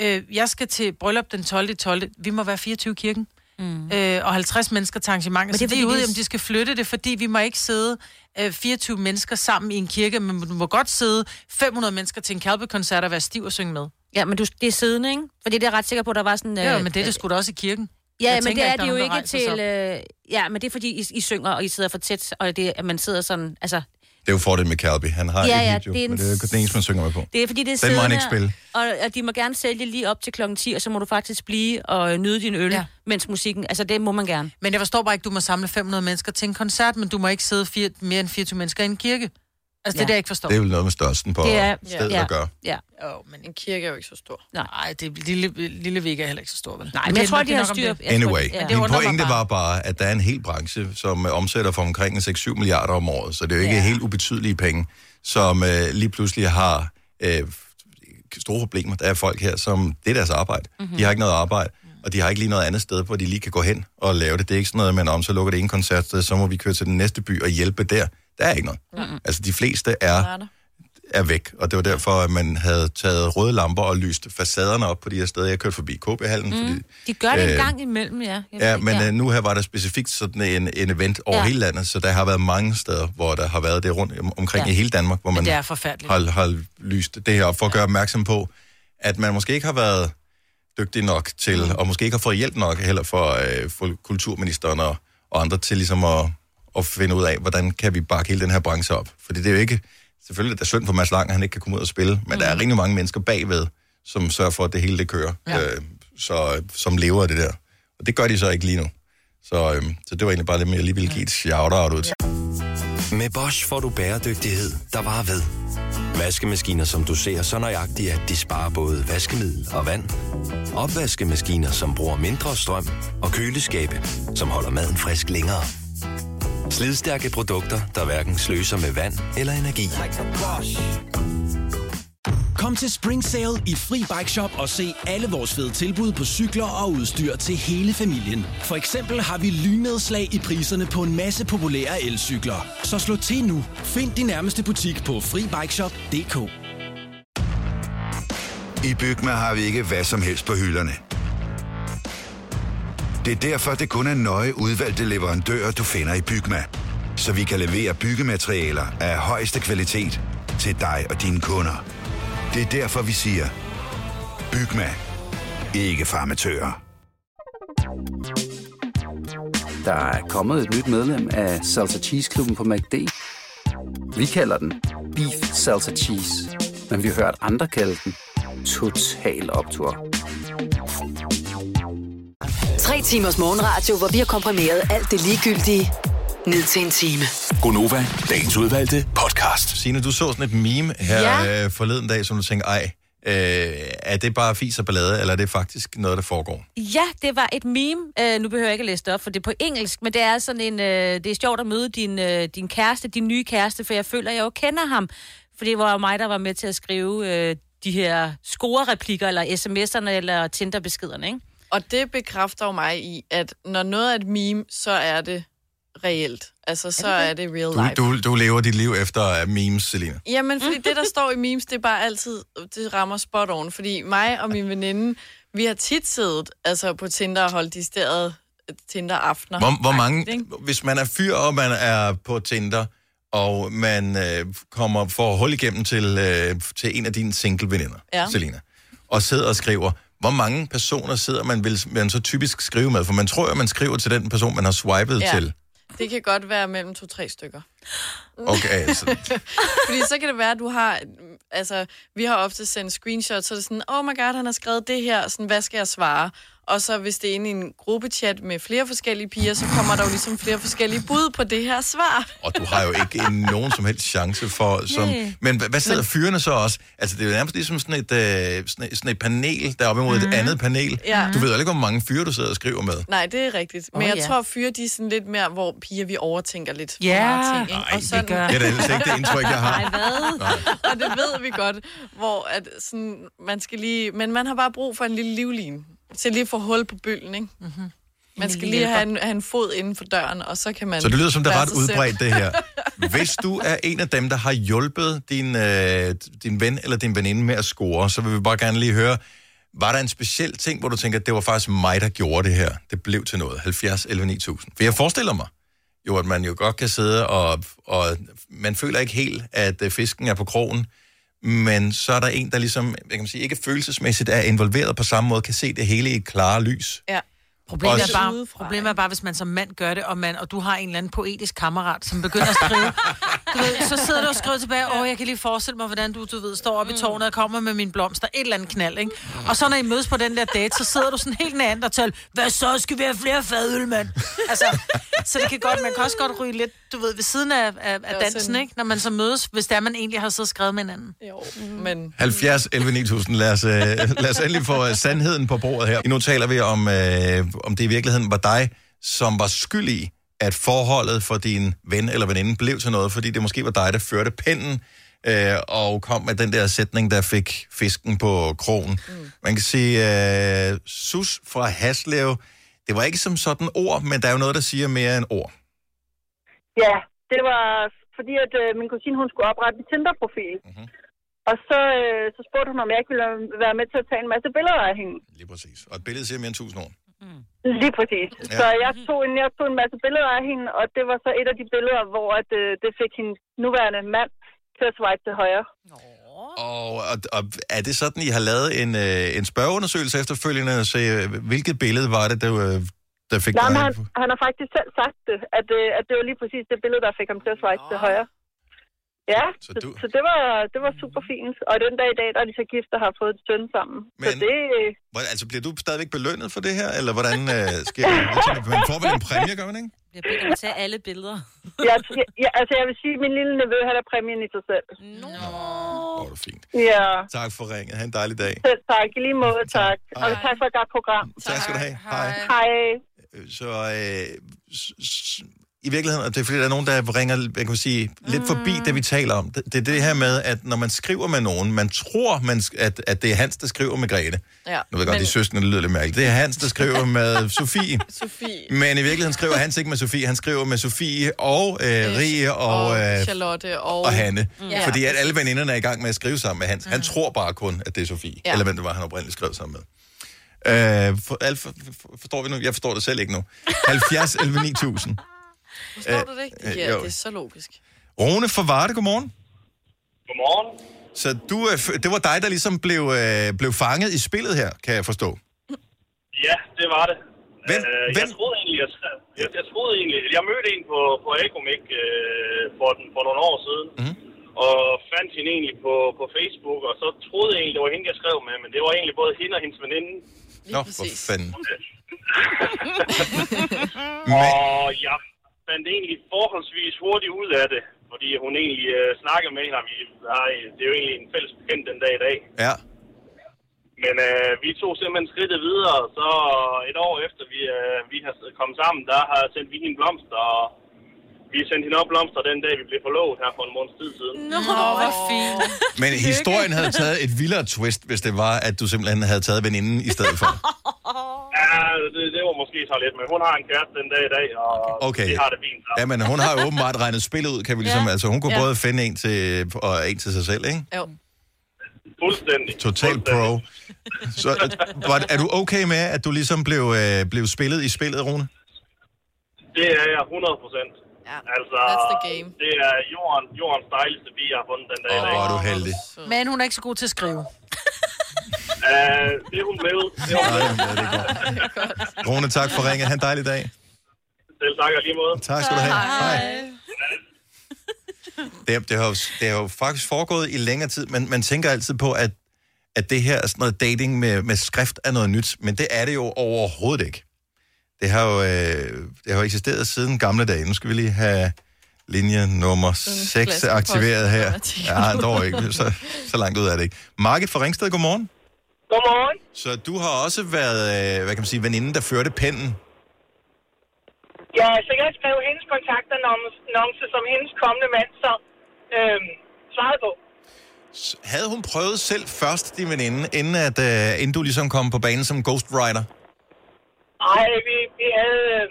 Øh, jeg skal til bryllup den 12. 12. Vi må være 24 i kirken. Mm. Øh, og 50 mennesker til arrangementer. Men Så det er det er fordi, ude, er- om de skal flytte det, fordi vi må ikke sidde øh, 24 mennesker sammen i en kirke, men du må godt sidde 500 mennesker til en Calby-koncert og være stiv og synge med. Ja, men du, det er siddende, ikke? Fordi det er ret sikker på, der var sådan... Ja, men det er det sgu da også i kirken. Ja, Jeg men tænker det er det er jo ikke til... Øh, ja, men det er fordi, I, I synger, og I sidder for tæt, og det, at man sidder sådan... Altså, Det er jo fordelen med Calby. Han har Ja, et ja, jo, det er en men det er jo den eneste, man synger med på. det er fordi, det er Den må han ikke spille. Og, og de må gerne sælge lige op til klokken 10, og så må du faktisk blive og nyde din øl, ja. mens musikken... Altså, det må man gerne. Men jeg forstår bare ikke, du må samle 500 mennesker til en koncert, men du må ikke sidde fire, mere end 24 mennesker i en kirke. Altså, det er det, jeg ikke forstår. Det er vel noget med størrelsen på Det er- stedet ja. at gøre. Ja. Jo, men en kirke er jo ikke så stor. Nej, det er lille, lille Vega er heller ikke så stor, vel? Nej, men jeg tror, de har styr... Anyway, Ja. ja. Det min pointe var bare, at der er en hel branche, som øh, omsætter for omkring 6-7 milliarder om året, så det er jo ikke ja. helt ubetydelige penge, som øh, lige pludselig har øh, store problemer. Der er folk her, som det er deres arbejde. Mhm. Mm-hmm. De har ikke noget arbejde, og de har ikke lige noget andet sted, hvor de lige kan gå hen og lave det. Det er ikke sådan noget, men om så lukker det ene koncertsted, så må vi køre til den næste by og hjælpe der. Der er ikke noget. Mhm. Altså, de fleste er er væk, og det var derfor, at man havde taget røde lamper og lyst facaderne op på de her steder. Jeg kørte forbi KB-hallen, mm. fordi. De gør det en Øh, gang imellem, ja. Jeg Ja, men ja. nu her var der specifikt sådan en, en event over Ja. hele landet, så der har været mange steder, hvor der har været det rundt om- omkring Ja. i hele Danmark, hvor man har, har lyst det her op for at gøre opmærksom på, at man måske ikke har været dygtig nok til, mm. og måske ikke har fået hjælp nok heller for, øh, for kulturministeren og, og andre til ligesom at, at finde ud af, hvordan kan vi bakke hele den her branche op. Fordi det er jo ikke, selvfølgelig er det synd for Mads Lang, at han ikke kan komme ud og spille, men mm. der er rigtig mange mennesker bagved, som sørger for, at det hele det kører, Ja. øh, så, som lever af det der. Og det gør de så ikke lige nu. Så, øh, så det var egentlig bare lidt mere, jeg lige ville give et shout-out ud til. Med Bosch får du bæredygtighed, der varer ved. Vaskemaskiner, som du ser så nøjagtigt, at de sparer både vaskemiddel og vand. Opvaskemaskiner, som bruger mindre strøm. Og køleskabe, som holder maden frisk længere. Slidstærke produkter, der hverken sløser med vand eller energi. Kom til Spring Sale i Fri Bike Shop og se alle vores fede tilbud på cykler og udstyr til hele familien. For eksempel har vi lynedslag i priserne på en masse populære elcykler. Så slå til nu. Find din nærmeste butik på FriBikeShop.dk. I Bygma har vi ikke hvad som helst på hylderne. Det er derfor, det kun er nøje udvalgte leverandører, du finder i Bygma. Så vi kan levere byggematerialer af højeste kvalitet til dig og dine kunder. Det er derfor, vi siger, Bygma. Ikke farmatører. Der er kommet et nyt medlem af Salsa Cheese Klubben på MACD. Vi kalder den Beef Salsa Cheese, men vi har hørt andre kalde den Total Optor. Tre timers morgenradio, hvor vi har komprimeret alt det ligegyldige ned til en time. Gonova, dagens udvalgte podcast. Signe, du så sådan et meme her Ja. øh, forleden dag, som du tænkte, ej, øh, er det bare fis og ballade, eller er det faktisk noget, der foregår? Ja, det var et meme. Uh, nu behøver jeg ikke at læse det op, for det er på engelsk, men det er sådan en... Uh, det er sjovt at møde din, uh, din kæreste, din nye kæreste, for jeg føler, at jeg jo kender ham. For det var jo mig, der var med til at skrive uh, de her score-replikker, eller sms'erne, eller Tinder-beskederne, ikke? Og det bekræfter jo mig i, at når noget er et meme, så er det reelt. Altså, så er det, er det real life. Du, du, du lever dit liv efter øh, memes, Selina. Jamen, fordi det, der står i memes, det er bare altid, det rammer spot on. Fordi mig og min veninde, vi har tit siddet altså, på Tinder og holdt de steder øh, Tinder-aftener. Hvor, hvor mange, hvis man er fyr, og man er på Tinder, og man øh, kommer for hul igennem til, øh, til en af dine single-veninder, ja. Selina, og sidder og skriver, hvor mange personer sidder man, vil man så typisk skrive med? For man tror at man skriver til den person, man har swipet Ja. ja. til. Det kan godt være mellem to-tre stykker. Okay, altså, Fordi så kan det være, at du har... Altså, vi har ofte sendt screenshots, så er det sådan, oh my god, han har skrevet det her, sådan, hvad skal jeg svare? Og så hvis det er inde i en gruppechat med flere forskellige piger, så kommer der jo ligesom flere forskellige bud på det her svar. og du har jo ikke en, nogen som helst chance for... Som, Nej. men hvad, hvad sidder fyrene så også? Altså, det er jo nærmest ligesom sådan et, øh, sådan et, sådan et panel, der er op imod mm. et andet panel. Ja. Du ved jo ikke, hvor mange fyre, du sidder og skriver med. Nej, det er rigtigt. Men oh, jeg ja. tror, fyre de er sådan lidt mere, hvor piger vi overtænker lidt Ja. for meget ting. Ikke? Nej, det gør- det er da ellers ikke det indtryk, jeg har. Nej, hvad? og det ved vi godt, hvor at sådan, man skal lige... Men man har bare brug for en lille livlin, til lige at få hul på bølgen, ikke? Mm-hmm. Man skal lige have en, have en fod inden for døren, og så kan man... Så det lyder som, det er ret udbredt, det her. Hvis du er en af dem, der har hjulpet din, øh, din ven eller din veninde med at score, så vil vi bare gerne lige høre, var der en speciel ting, hvor du tænker, at det var faktisk mig, der gjorde det her? Det blev til noget. 70 11 9000. For jeg forestiller mig jo, at man jo godt kan sidde og, og man føler ikke helt, at øh, fisken er på krogen, men så er der en, der ligesom, jeg kan sige, ikke følelsesmæssigt er involveret på samme måde, kan se det hele i et klare lys. Ja. Problemet er, Også- bare, problemet er bare, hvis man som mand gør det, og, man, og du har en eller anden poetisk kammerat, som begynder at skrive. Du ved, så sidder du og skriver tilbage, åh, jeg kan lige forestille mig, hvordan du, du ved, står oppe i tårnet og kommer med min blomster, et eller andet knald, ikke? Og så når I mødes på den der date, så sidder du sådan helt nærmere og taler, hvad så, skal vi have flere fadøl, mand? Altså, så det kan godt, man kan også godt ryge lidt, du ved, ved siden af, af, af dansen, en- ikke? Når man så mødes, hvis det er, man egentlig har siddet og skrevet med hinanden. Jo, men... 70 11 9000. Lad os, øh, lad os endelig få øh, sandheden på bordet her. Nu taler vi om, øh, om det i virkeligheden var dig, som var skyld i, at forholdet for din ven eller veninde blev til noget, fordi det måske var dig, der førte pinden øh, og kom med den der sætning, der fik fisken på krogen. Mm. Man kan sige, øh, sus fra Haslev, det var ikke som sådan ord, men der er jo noget, der siger mere end ord. Ja, det var fordi, at øh, min kusine, hun skulle oprette en Tinder-profil. Mm-hmm. Og så, øh, så spurgte hun, om jeg ikke ville være med til at tage en masse billeder af hende. Lige præcis. Og et billede siger mere end 1000 ord. Lige præcis. Ja. Så jeg tog, en, jeg tog en masse billeder af hende, og det var så et af de billeder, hvor at, øh, det fik hendes nuværende mand til at swipe til højre. Og, og, og er det sådan, I har lavet en, øh, en spørgeundersøgelse efterfølgende, og se, øh, hvilket billede var det, der, øh, der fik Nej, men dig? han, han har faktisk selv sagt det, at, øh, at det var lige præcis det billede, der fik ham til at swipe til højre. Ja, så, så, du- så det, var, det var super fint. Og den dag i dag, der er de så gift og har fået et søn sammen. Men... Så det, Hvor- Altså, bliver du stadigvæk belønnet for det her, eller hvordan øh, sker det? Jeg tænker, Man får vel en præmie, gør man ikke? Jeg beder dem at tage alle billeder. jeg, jeg, altså, jeg vil sige, at min lille nevø, han er præmien i sig selv. Nå. Åh, det er fint. Ja, Tak for ringet. Ha' en dejlig dag. selv tak. I lige måde, tak. Og tak for et godt program. Tak skal du have. Hej. Hej. Øh, Så øh, s- s- i virkeligheden, og det er fordi, der er nogen, der ringer jeg kan sige, lidt forbi det, vi taler om. Det, det er det her med, at når man skriver med nogen, man tror, man, at, at det er Hans, der skriver med Grete. Ja. Nu ved jeg godt, Men- de søskende det lyder lidt mærkeligt. Det er Hans, der skriver med Sofie. Sofie. Men i virkeligheden skriver Hans ikke med Sofie, han skriver med Sofie og øh, Rie og, og øh, Charlotte og... og Hanne. Mm. Ja. Fordi at alle veninderne er i gang med at skrive sammen med Hans. Han tror bare kun, at det er Sofie. Ja. Eller hvem det var, han oprindeligt skrev sammen med. Øh, for, for, forstår vi nu? Jeg forstår det selv ikke nu. 70 11 9000. Forstår du det ikke? øh, Ja, jo. det er så logisk. Rune fra Varde, godmorgen. Godmorgen. Så du, f- det var dig, der ligesom blev, øh, blev fanget i spillet her, kan jeg forstå. Ja, det var det. Hvem, Øh, jeg troede egentlig, jeg, jeg, jeg troede egentlig, jeg mødte en på, på Ecomik øh, for, den, for nogle år siden, mm. og fandt hende egentlig på, på Facebook, og så troede jeg egentlig, det var hende, jeg skrev med, men det var egentlig både hende og hendes veninde. Nå, for fanden. Og jeg fandt egentlig forholdsvis hurtigt ud af det, fordi hun egentlig øh, snakkede med hende, vi, nej, det er jo egentlig en fælles bekendt den dag i dag. Ja. Men øh, vi tog simpelthen skridtet videre, og så et år efter vi, øh, vi har kommet sammen, der har sendt vi hende blomster, og vi sendte hende op blomster den dag, vi blev forlovet her for en måneds tid siden. Nå, hvor fint. Men historien havde taget et vildere twist, hvis det var, at du simpelthen havde taget veninden i stedet for. Ja, det, det var måske så lidt, men hun har en kæreste den dag i dag, og Okay. vi har det fint. Ja, men hun har jo åbenbart regnet spillet ud, kan vi ligesom. Ja. Altså, hun kunne Ja. både finde en til, og en til sig selv, ikke? Jo. Fuldstændig. Total pro. Så øh, var, er du okay med, at du ligesom blev, øh, blev spillet i spillet, Rune? Det er jeg 100 procent. Ja, altså, that's the game. det er jorden, jordens dejligste bi, jeg har fundet den dag i Åh, dag. hvor er du heldig. Men hun er ikke så god til at skrive. Uh, det er hun blevet. Det er hun blevet. Rune, tak for ringet. Ha' en dejlig dag. Selv tak og lige måde. Tak skal du have. Hej. Det, det, har jo, det har jo faktisk foregået i længere tid, men man tænker altid på, at, at det her er sådan noget dating med, med skrift er noget nyt, men det er det jo overhovedet ikke. Det har jo, øh, det har jo eksisteret siden gamle dage. Nu skal vi lige have linje nummer 6 klassisk aktiveret her. Ja, dog ikke. Så, så langt ud er det ikke. Margit fra Ringsted, godmorgen. Godmorgen. Så du har også været, øh, hvad kan man sige, veninden, der førte pennen. Ja, så jeg skrev hendes kontaktannonce, som hendes kommende mand så øhm, svarede på. Havde hun prøvet selv først, din veninde, inden, at, øh, inden du ligesom kom på banen som ghostwriter? Ej, vi, vi havde... øh,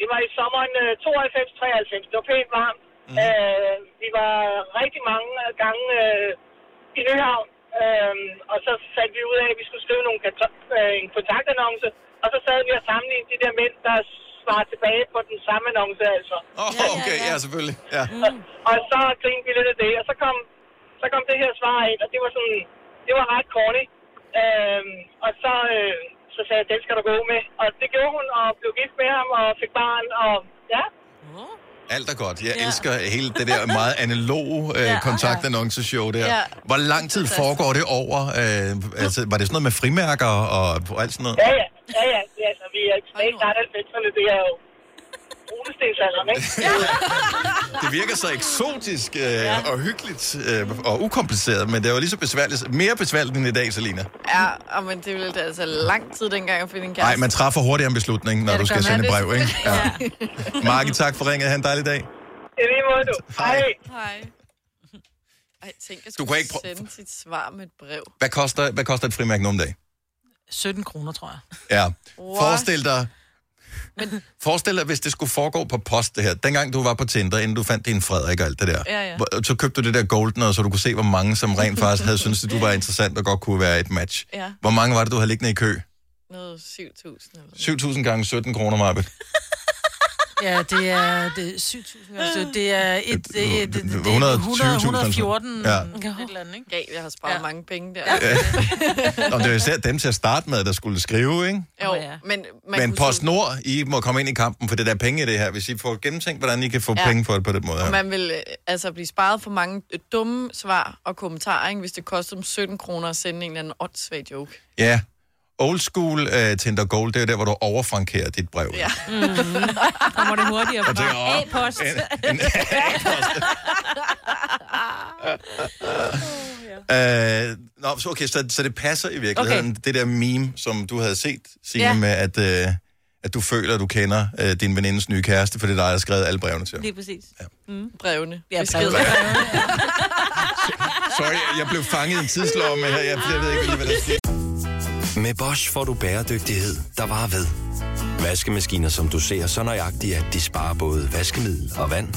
Det var i sommeren øh, 92-93. Det var pænt varmt. Mm. Øh, vi var rigtig mange øh, gange øh, i Nyhavn. Øh, og så fandt vi ud af, at vi skulle skrive nogle øh, en kontaktannonce. Og så sad vi og sammenlignede de der mænd, der svarede tilbage på den samme annonce, altså. Åh, oh, okay, ja, selvfølgelig. Ja. Og, og så grinede vi lidt af det, og så kom, så kom det her svar ind, og det var sådan, det var ret corny. Øhm, og så, øh, så sagde jeg, den skal du gå med. Og det gjorde hun, og blev gift med ham, og fik barn, og ja. Alt er godt. Jeg ja. elsker hele det der meget analoge øh, Ja. kontaktannonceshow der. Ja. Hvor lang tid foregår det over? Øh, altså, var det sådan noget med frimærker og, og alt sådan noget? Ja, ja, ja, ja. Det, er altså, vi er tilbage i start 90'erne, det er jo brunestensalderen, ikke? Det virker så eksotisk øh, og hyggeligt øh, og ukompliceret, men det er jo lige så besværligt, mere besværligt end i dag, Selina. Ja, og men det ville altså lang tid dengang at finde en kæreste. Nej, man træffer hurtigere en beslutning, når Ja, ja, du det skal sende et brev, ikke? Ja. Marke, tak for ringet. Ha' en dejlig dag. I lige måde, du. Hej. Hej. Ej, tænk, at Du kan ikke prø- sende sit svar med et brev. Hvad koster, hvad koster et frimærke nu om dagen? 17 kroner, tror jeg. Ja. What? Forestil dig, Men, Forestil dig, hvis det skulle foregå på post, det her. Dengang du var på Tinder, inden du fandt din Frederik og alt det der. Ja, ja. Så købte du det der Golden, så du kunne se, hvor mange, som rent faktisk havde syntes, at du var interessant og godt kunne være et match. Ja. Hvor mange var det, du havde liggende i kø? Noget 7.000 eller 7.000 gange 17 kroner, Marbet. ja, det er, det er 7.000. Altså, det er et, et, et, et, et, 100, 114 Ja. et eller andet, ikke? Jeg har sparet ja. mange penge der. Ja. Nå, det var især dem til at starte med, der skulle skrive, ikke? Jo, ja. men man Men PostNord, I må komme ind i kampen, for det der penge i det her. Hvis I får gennemtænkt, hvordan I kan få Ja. penge for det på den måde Og man vil altså blive sparet for mange dumme svar og kommentarer, ikke? hvis det koster dem 17 kroner at sende en eller anden åndssvag joke. Ja. Old school uh, Tinder Gold, det er der, hvor du overfrankerer dit brev. Ja. Kommer det hurtigere er fra A-post. en- en Uh, nå, så okay, så, så det passer i virkeligheden, okay. det der meme, som du havde set, Signe, Ja. med, at, uh, at du føler, at du kender øh, din venindes nye kæreste, for det er dig, der har skrevet alle brevene til. Lige præcis. Ja. Mm. Brevene. Ja, Beskeder. brevene. Sorry, jeg blev fanget i en tidslomme her. Jeg, jeg ved ikke lige, hvad der sker. Med Bosch får du bæredygtighed, der varer ved. Vaskemaskiner, som du ser så nøjagtigt, at de sparer både vaskemiddel og vand.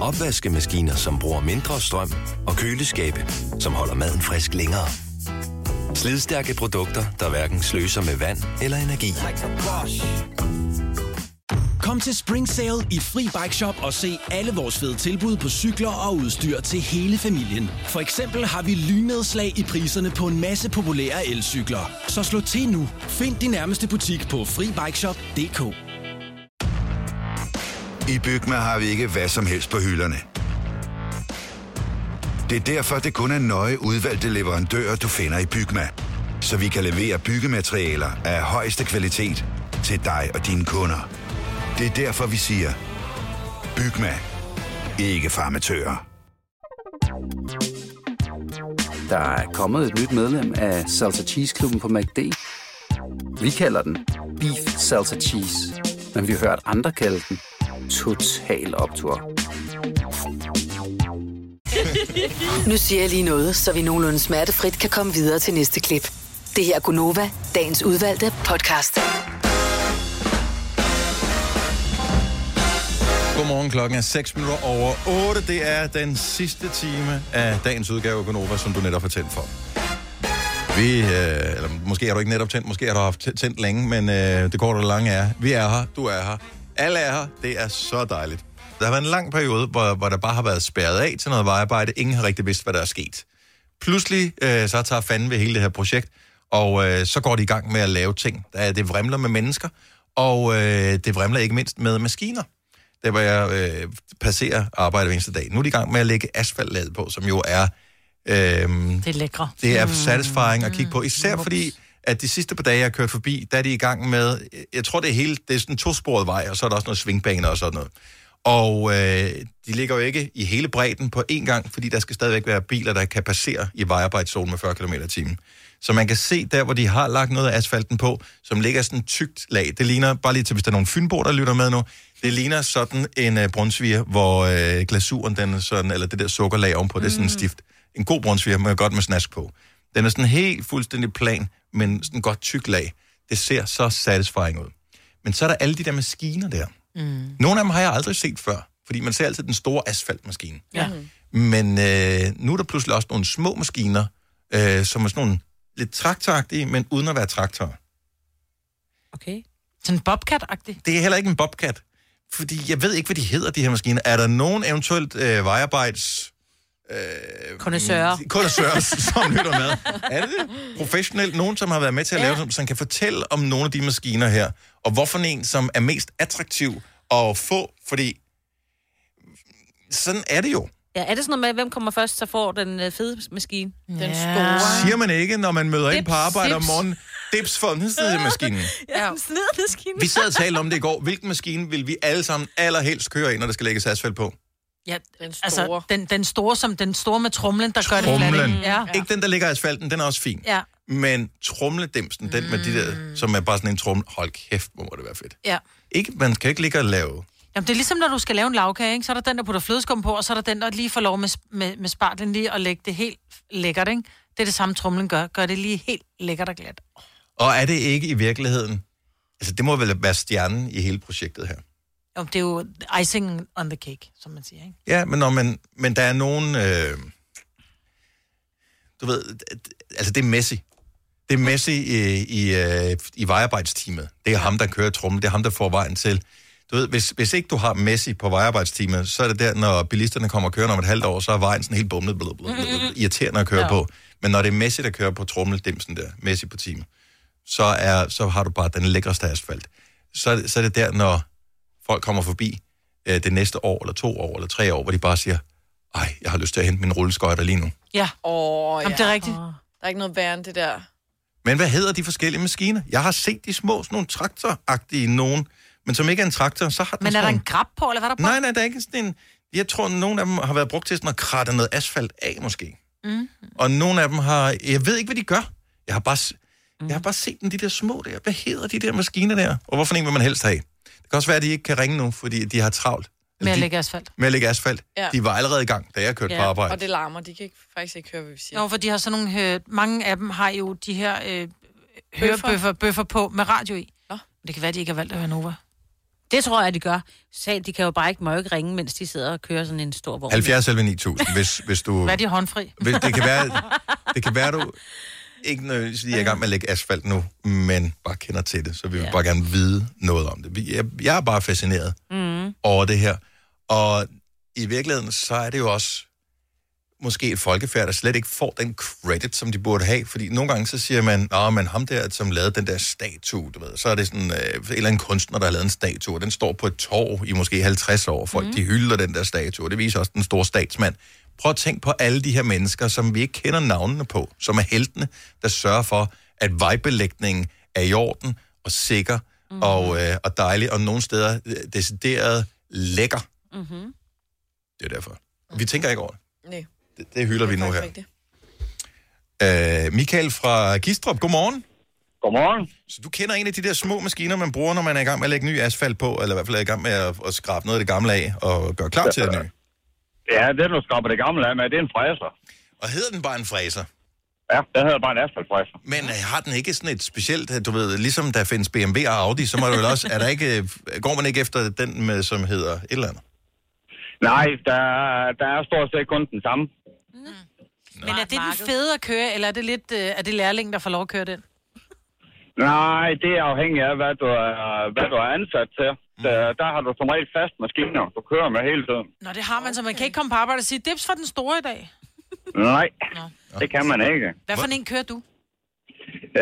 Opvaskemaskiner, som bruger mindre strøm. Og køleskabe, som holder maden frisk længere. Slidstærke produkter, der hverken sløser med vand eller energi. Kom til Spring Sale i Fri Bike Shop og se alle vores fede tilbud på cykler og udstyr til hele familien. For eksempel har vi lynedslag i priserne på en masse populære elcykler. Så slå til nu. Find din nærmeste butik på FriBikeShop.dk I Bygma har vi ikke hvad som helst på hylderne. Det er derfor, det kun er nøje udvalgte leverandører, du finder i Bygma. Så vi kan levere byggematerialer af højeste kvalitet til dig og dine kunder. Det er derfor, vi siger, Bygma. Ikke farmatører. Der er kommet et nyt medlem af Salsa Cheese Klubben på MACD. Vi kalder den Beef Salsa Cheese, men vi har hørt andre kalde den Total Optor. Nu siger jeg lige noget, så vi nogenlunde smertefrit kan komme videre til næste klip. Det her er Gunova, dagens udvalgte podcast. Godmorgen, klokken er 6 minutter over 8. Det er den sidste time af dagens udgave af Gonova, som du netop har tændt for. Vi, øh, eller måske har du ikke netop tændt, måske har du haft tændt længe, men øh, det korte og lange er, vi er her, du er her, alle er her, det er så dejligt. Der har været en lang periode, hvor, hvor der bare har været spærret af til noget vejarbejde, ingen har rigtig vidst, hvad der er sket. Pludselig øh, så tager fanden ved hele det her projekt, og øh, så går de i gang med at lave ting. Der er, det vrimler med mennesker, og øh, det vrimler ikke mindst med maskiner. Der hvor jeg øh, passerer arbejde hver eneste dag. Nu er de i gang med at lægge asfaltlaget på, som jo er... Øh, Det er lækre. det er satisfying at kigge på, især fordi, at de sidste par dage, jeg har kørt forbi, der er de i gang med, jeg tror det er hele, det er sådan en tosporet vej, og så er der også noget svingbaner og sådan noget. Og øh, de ligger jo ikke i hele bredden på én gang, fordi der skal stadigvæk være biler, der kan passere i vejarbejdszonen med 40 km i timen. Så man kan se der, hvor de har lagt noget af asfalten på, som ligger sådan tykt lag. Det ligner, bare lige til hvis der er nogle fynbo, der lytter med nu, det ligner sådan en uh, brunsviger, hvor øh, glasuren, den er sådan, eller det der sukkerlag ovenpå, mm. det er sådan stift. En god brunsviger, men godt med snask på. Den er sådan helt fuldstændig plan, men sådan godt tyk lag. Det ser så satisfying ud. Men så er der alle de der maskiner der. Mm. Nogle af dem har jeg aldrig set før, fordi man ser altid den store asfaltmaskine. Ja. Men øh, nu er der pludselig også nogle små maskiner, øh, som er sådan nogle lidt traktoragtige, men uden at være traktor. Okay. Sådan bobcat-agtig. Det er heller ikke en bobcat, fordi jeg ved ikke, hvad de hedder, de her maskiner. Er der nogen eventuelt øh, vejarbejds... Øh, Kondensører. Kondensører, som lytter med. Er det det? Professionelt nogen, som har været med til at lave, som, som kan fortælle om nogle af de maskiner her, og hvorfor en, som er mest attraktiv at få, fordi sådan er det jo. Ja, er det sådan noget med, hvem kommer først, så får den øh, fede maskine? Den Ja. Siger man ikke, når man møder ind på Dips, arbejde om morgenen, dips for den side maskinen. Ja, den snedmaskine. Vi sad og talte om det i går. Hvilken maskine vil vi alle sammen allerhelst køre ind, når der skal lægges asfalt på? Ja, Den store. altså, den, den store, som den store med trumlen, der gør det flat. Trumlen. ikke? Ja. Ikke den, der ligger i asfalten, den er også fin. Ja. Men trumledimsen, den med de der, som er bare sådan en trumle. Hold kæft, hvor må det være fedt. ja. Ikke, man kan ikke ligge og lave... Jamen, det er ligesom, når du skal lave en lavkage, ikke? Så er der den, der putter flødeskum på, og så er der den, der lige får lov med, med, med spartlen lige at lægge det helt lækkert, ikke? Det er det samme, trumlen gør. Gør det lige helt lækkert og glat. Og er det ikke i virkeligheden... Altså, det må vel være stjernen i hele projektet her. Jo, det er jo icing on the cake, som man siger, ikke? Ja, men, når man, men der er nogen... Øh, du ved, altså det er Messi. Det er Messi i, i, øh, i vejarbejdsteamet. Det er ham, der kører trummen. Det er ham, der får vejen til. Du ved, hvis, hvis ikke du har Messi på vejarbejdsteamet, så er det der, når bilisterne kommer kørende om et halvt år, så er vejen sådan helt bumlet, blub, blub, blub, irriterende at køre ja. på. Men når det er Messi, der kører på trummeldimsen der, Messi på teamet, så, er, så har du bare den lækreste asfalt. Så, er det- så er det der, når folk kommer forbi øh, det næste år, eller to år, eller tre år, hvor de bare siger, ej, jeg har lyst til at hente min rulleskøjter lige nu. Ja. Åh, Jamen, det er rigtigt. Der er ikke noget værre end det der. Men hvad hedder de forskellige maskiner? Jeg har set de små, sådan nogle traktoragtige nogen, men som ikke er en traktor, så har den Men er sådan der en grab på, eller hvad er der på? Nej, nej, der er ikke sådan en... Jeg tror, nogle af dem har været brugt til sådan at kratte noget asfalt af, måske. Mm. Og nogle af dem har... Jeg ved ikke, hvad de gør. Jeg har bare... Mm. Jeg har bare set dem, de der små der. Hvad hedder de der maskiner der? Og hvorfor en vil man helst have? Det kan også være, at de ikke kan ringe nu, fordi de har travlt. Med at de, lægge asfalt. med at lægge asfalt. Ja. De var allerede i gang, da jeg kørte på arbejde. Og det larmer. De kan ikke, faktisk ikke høre, hvad vi siger. Jo, for de har sådan nogle... Øh, mange af dem har jo de her øh, hørebøffer bøffer på med radio i. Nå. Det kan være, de ikke har valgt at høre Nova. Det tror jeg, de gør. Så de kan jo bare ikke, må ikke ringe, mens de sidder og kører sådan en stor vogn. 70 eller 9000, hvis, hvis du... Hvad er de håndfri? Hvis, det, kan være, det kan være, du ikke nødvendigvis lige er i gang med at lægge asfalt nu, men bare kender til det, så vi vil Ja. bare gerne vide noget om det. Jeg, jeg er bare fascineret Mm. over det her. Og i virkeligheden, så er det jo også måske et folkefærd, der slet ikke får den credit, som de burde have. Fordi nogle gange så siger man, Nå, men ham der, som lavede den der statue, du ved, så er det sådan øh, en eller anden kunstner, der har lavet en statue, og den står på et torv i måske 50 år. Folk, mm. de hylder den der statue, og det viser også den store statsmand. Prøv at tænke på alle de her mennesker, som vi ikke kender navnene på, som er heltene, der sørger for, at vejbelægningen er i orden og sikker mm. og, øh, og dejlig, og nogle steder øh, decideret lækker. Mm-hmm. Det er derfor. Vi tænker ikke over det. Nej. Det, det hylder vi nu her. Rigtigt. Øh, Michael fra Gistrup, godmorgen. Godmorgen. Så du kender en af de der små maskiner, man bruger, når man er i gang med at lægge ny asfalt på, eller i hvert fald er i gang med at, at skrabe noget af det gamle af, og gøre klar til det nye. Ja, det du skraber det gamle af med, det er en fræser. Og hedder den bare en fræser? Ja, det hedder bare en asfaltfræser. Men øh, har den ikke sådan et specielt, øh, du ved, ligesom der findes BMW og Audi, så må det vel også, er der ikke, øh, går man ikke efter den, med, som hedder et eller andet? Nej, der, der er stort set kun den samme. Men er det den fede at køre, eller er det lidt øh, er det lærlingen, der får lov at køre den? Nej, det er afhængigt af, hvad du er, hvad du er ansat til. Der, der har du som regel fast maskiner, du kører med hele tiden. Nå, det har man, så man kan ikke komme på arbejde og sige, dips for den store i dag. Nej, det kan man ikke. Hvad for en kører du?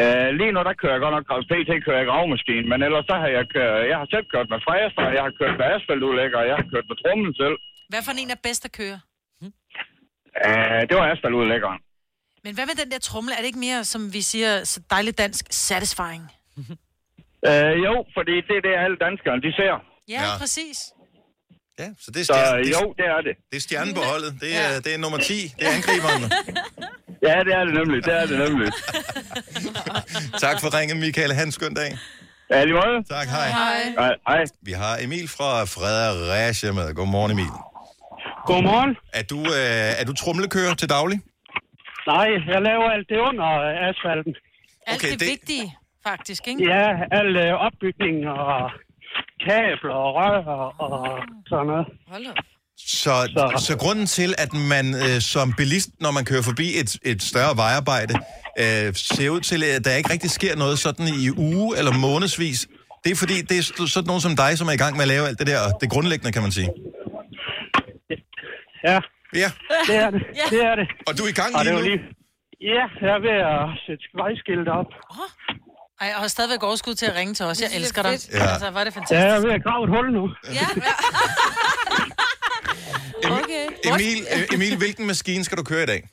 Uh, lige nu, der kører jeg godt nok, PT kører jeg gravmaskine, men ellers så har jeg kørt, jeg har selv kørt med fræser, jeg har kørt med asfaltudlægger, jeg har kørt med trummen selv. Hvad for en er bedst at køre? Uh, det var asfaltudlæggeren. Men hvad med den der trumle? Er det ikke mere, som vi siger, så dejligt dansk, satisfying? Uh, jo, fordi det er det, alle danskere, de ser. Ja, ja. præcis. Ja, så det er, Så stjerne, det, jo, det er det. det er stjernen på holdet. Det er, det er nummer 10. Det er angriberen. Ja, det er det nemlig, det er det nemlig. tak for ringen, Michael. Ha' en skøn dag. Ja, lige måde. Tak, hej. Hej. hej. Vi har Emil fra Fredericia med. Godmorgen, Emil. Godmorgen. Er du, øh, er du trumlekører til daglig? Nej, jeg laver alt det under asfalten. Alt okay, det, det vigtige, faktisk, ikke? Ja, al øh, opbygning og kabler og rør og sådan noget. Hold op. Så, så. så grunden til, at man øh, som bilist, når man kører forbi et, et større vejarbejde, øh, ser ud til, at der ikke rigtig sker noget sådan i uge eller månedsvis, det er fordi, det er sådan nogen som dig, som er i gang med at lave alt det der, det grundlæggende, kan man sige. Ja. Ja. Det er det. Det er det. Og du er i gang lige nu? jo Ja, jeg er ved at sætte vejskilt op. Ej, jeg har stadigvæk overskud til at ringe til os. Jeg elsker dig. Ja. Altså, var det Ja, fantastisk. jeg er ved at grave et hul nu. Ja. Okay. Emil, Emil, hvilken maskine skal du køre i dag?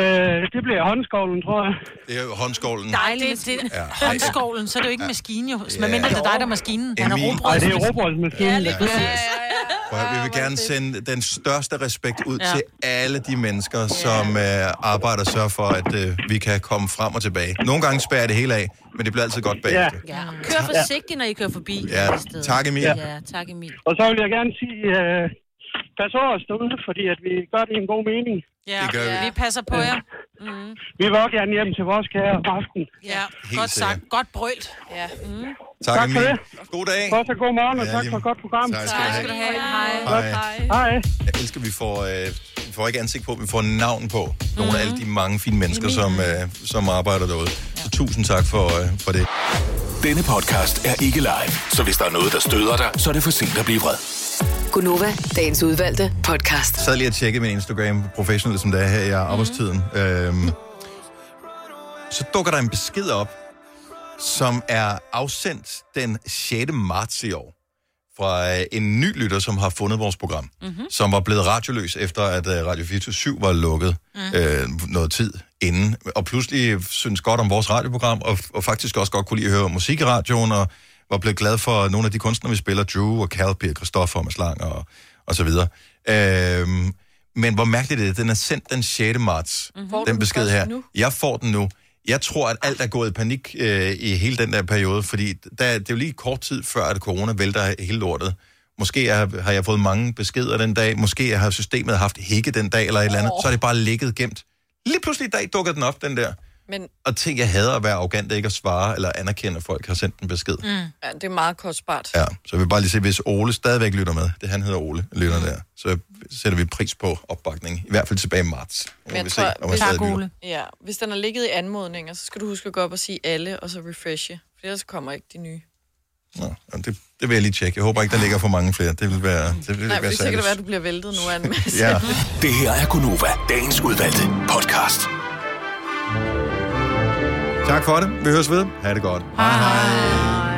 Øh, det bliver håndskovlen, tror jeg. Det er jo håndskovlen. Nej, det, det, Ja. ja. håndskovlen, så er det jo ikke en maskine jo. Men mindre det er dig, der er maskinen. Han er Emil. Nej, det er robrødsmaskinen. robrødsmaskinen. Ja. Prøv at høre, vi vil gerne sende den største respekt ud Ja. ja. til alle de mennesker, som øh, arbejder og sørger for, at øh, vi kan komme frem og tilbage. Nogle gange spærer det hele af, men det bliver altid godt bagefter. Ja. Kør forsigtigt, når I kører forbi. Ja, tak, Emil. Ja, tak Emil. Og så vil jeg gerne sige, øh, pas over os derude, fordi at vi gør det i en god mening. Ja, Det gør vi. vi passer på jer. Mm. Vi vil også gerne hjem til vores kære om aftenen. Ja, Helt godt sagt. Godt brølt. Ja. Mm. Tak, Tak for det. God dag. Fortsat god morgen, og Ja, tak for et godt program. Tak skal du have. du have. Hej. Hej. Hej. Jeg elsker, at vi får, øh, vi får ikke ansigt på, vi får navn på nogle af alle de mange fine mennesker, som, øh, som arbejder derude. Så tusind tak for, øh, for det. Denne podcast er ikke live, så hvis der er noget, der støder dig, så er det for sent at blive vred. Gunova, dagens udvalgte podcast. Jeg sad lige og tjekkede min Instagram, professionel som det er her i arbejdstiden. Mm. Øhm, så dukker der en besked op, som er afsendt den 6. marts i år fra øh, en ny lytter, som har fundet vores program, mm-hmm. som var blevet radioløs efter, at øh, Radio 24 var lukket mm. øh, noget tid inden, og pludselig synes godt om vores radioprogram, og, og faktisk også godt kunne lide at høre musik i radioen, og var blevet glad for nogle af de kunstnere, vi spiller, Drew og Calpi og Christoffer og Mads Lang og, og så videre. Øhm, men hvor mærkeligt det er, den er sendt den 6. marts, Mhm. Du den besked her. nu? Jeg får den nu. Jeg tror, at alt er gået i panik øh, i hele den der periode, fordi der, det er jo lige kort tid før, at corona vælter hele lortet. Måske har, har jeg fået mange beskeder den dag, måske har systemet haft hække den dag eller et eller andet, så er det bare ligget gemt. Lige pludselig i dag dukker den op, den der. Men Og tænk, jeg hader at være arrogant, ikke at svare eller anerkende, at folk har sendt en besked. mm. ja, det er meget kostbart. Ja, så jeg vil bare lige se, hvis Ole stadigvæk lytter med, det han hedder Ole, lytter der, så sætter vi pris på opbakning, i hvert fald tilbage i marts. Men jeg vi tror, se, om han stadig lytter. Ja, hvis den har ligget i anmodninger, så skal du huske at gå op og sige alle, og så refreshe. For ellers kommer ikke de nye. Nå, jamen, det, det vil jeg lige tjekke. Jeg håber ikke, der ligger for mange flere. Det vil være, det vil Nej, være kan det særligt. være, at du bliver væltet nu af en masse. Ja. Det her er Gunova, dagens udvalgte podcast. Tak for det. Vi høres ved. Ha' det godt. Hej hej.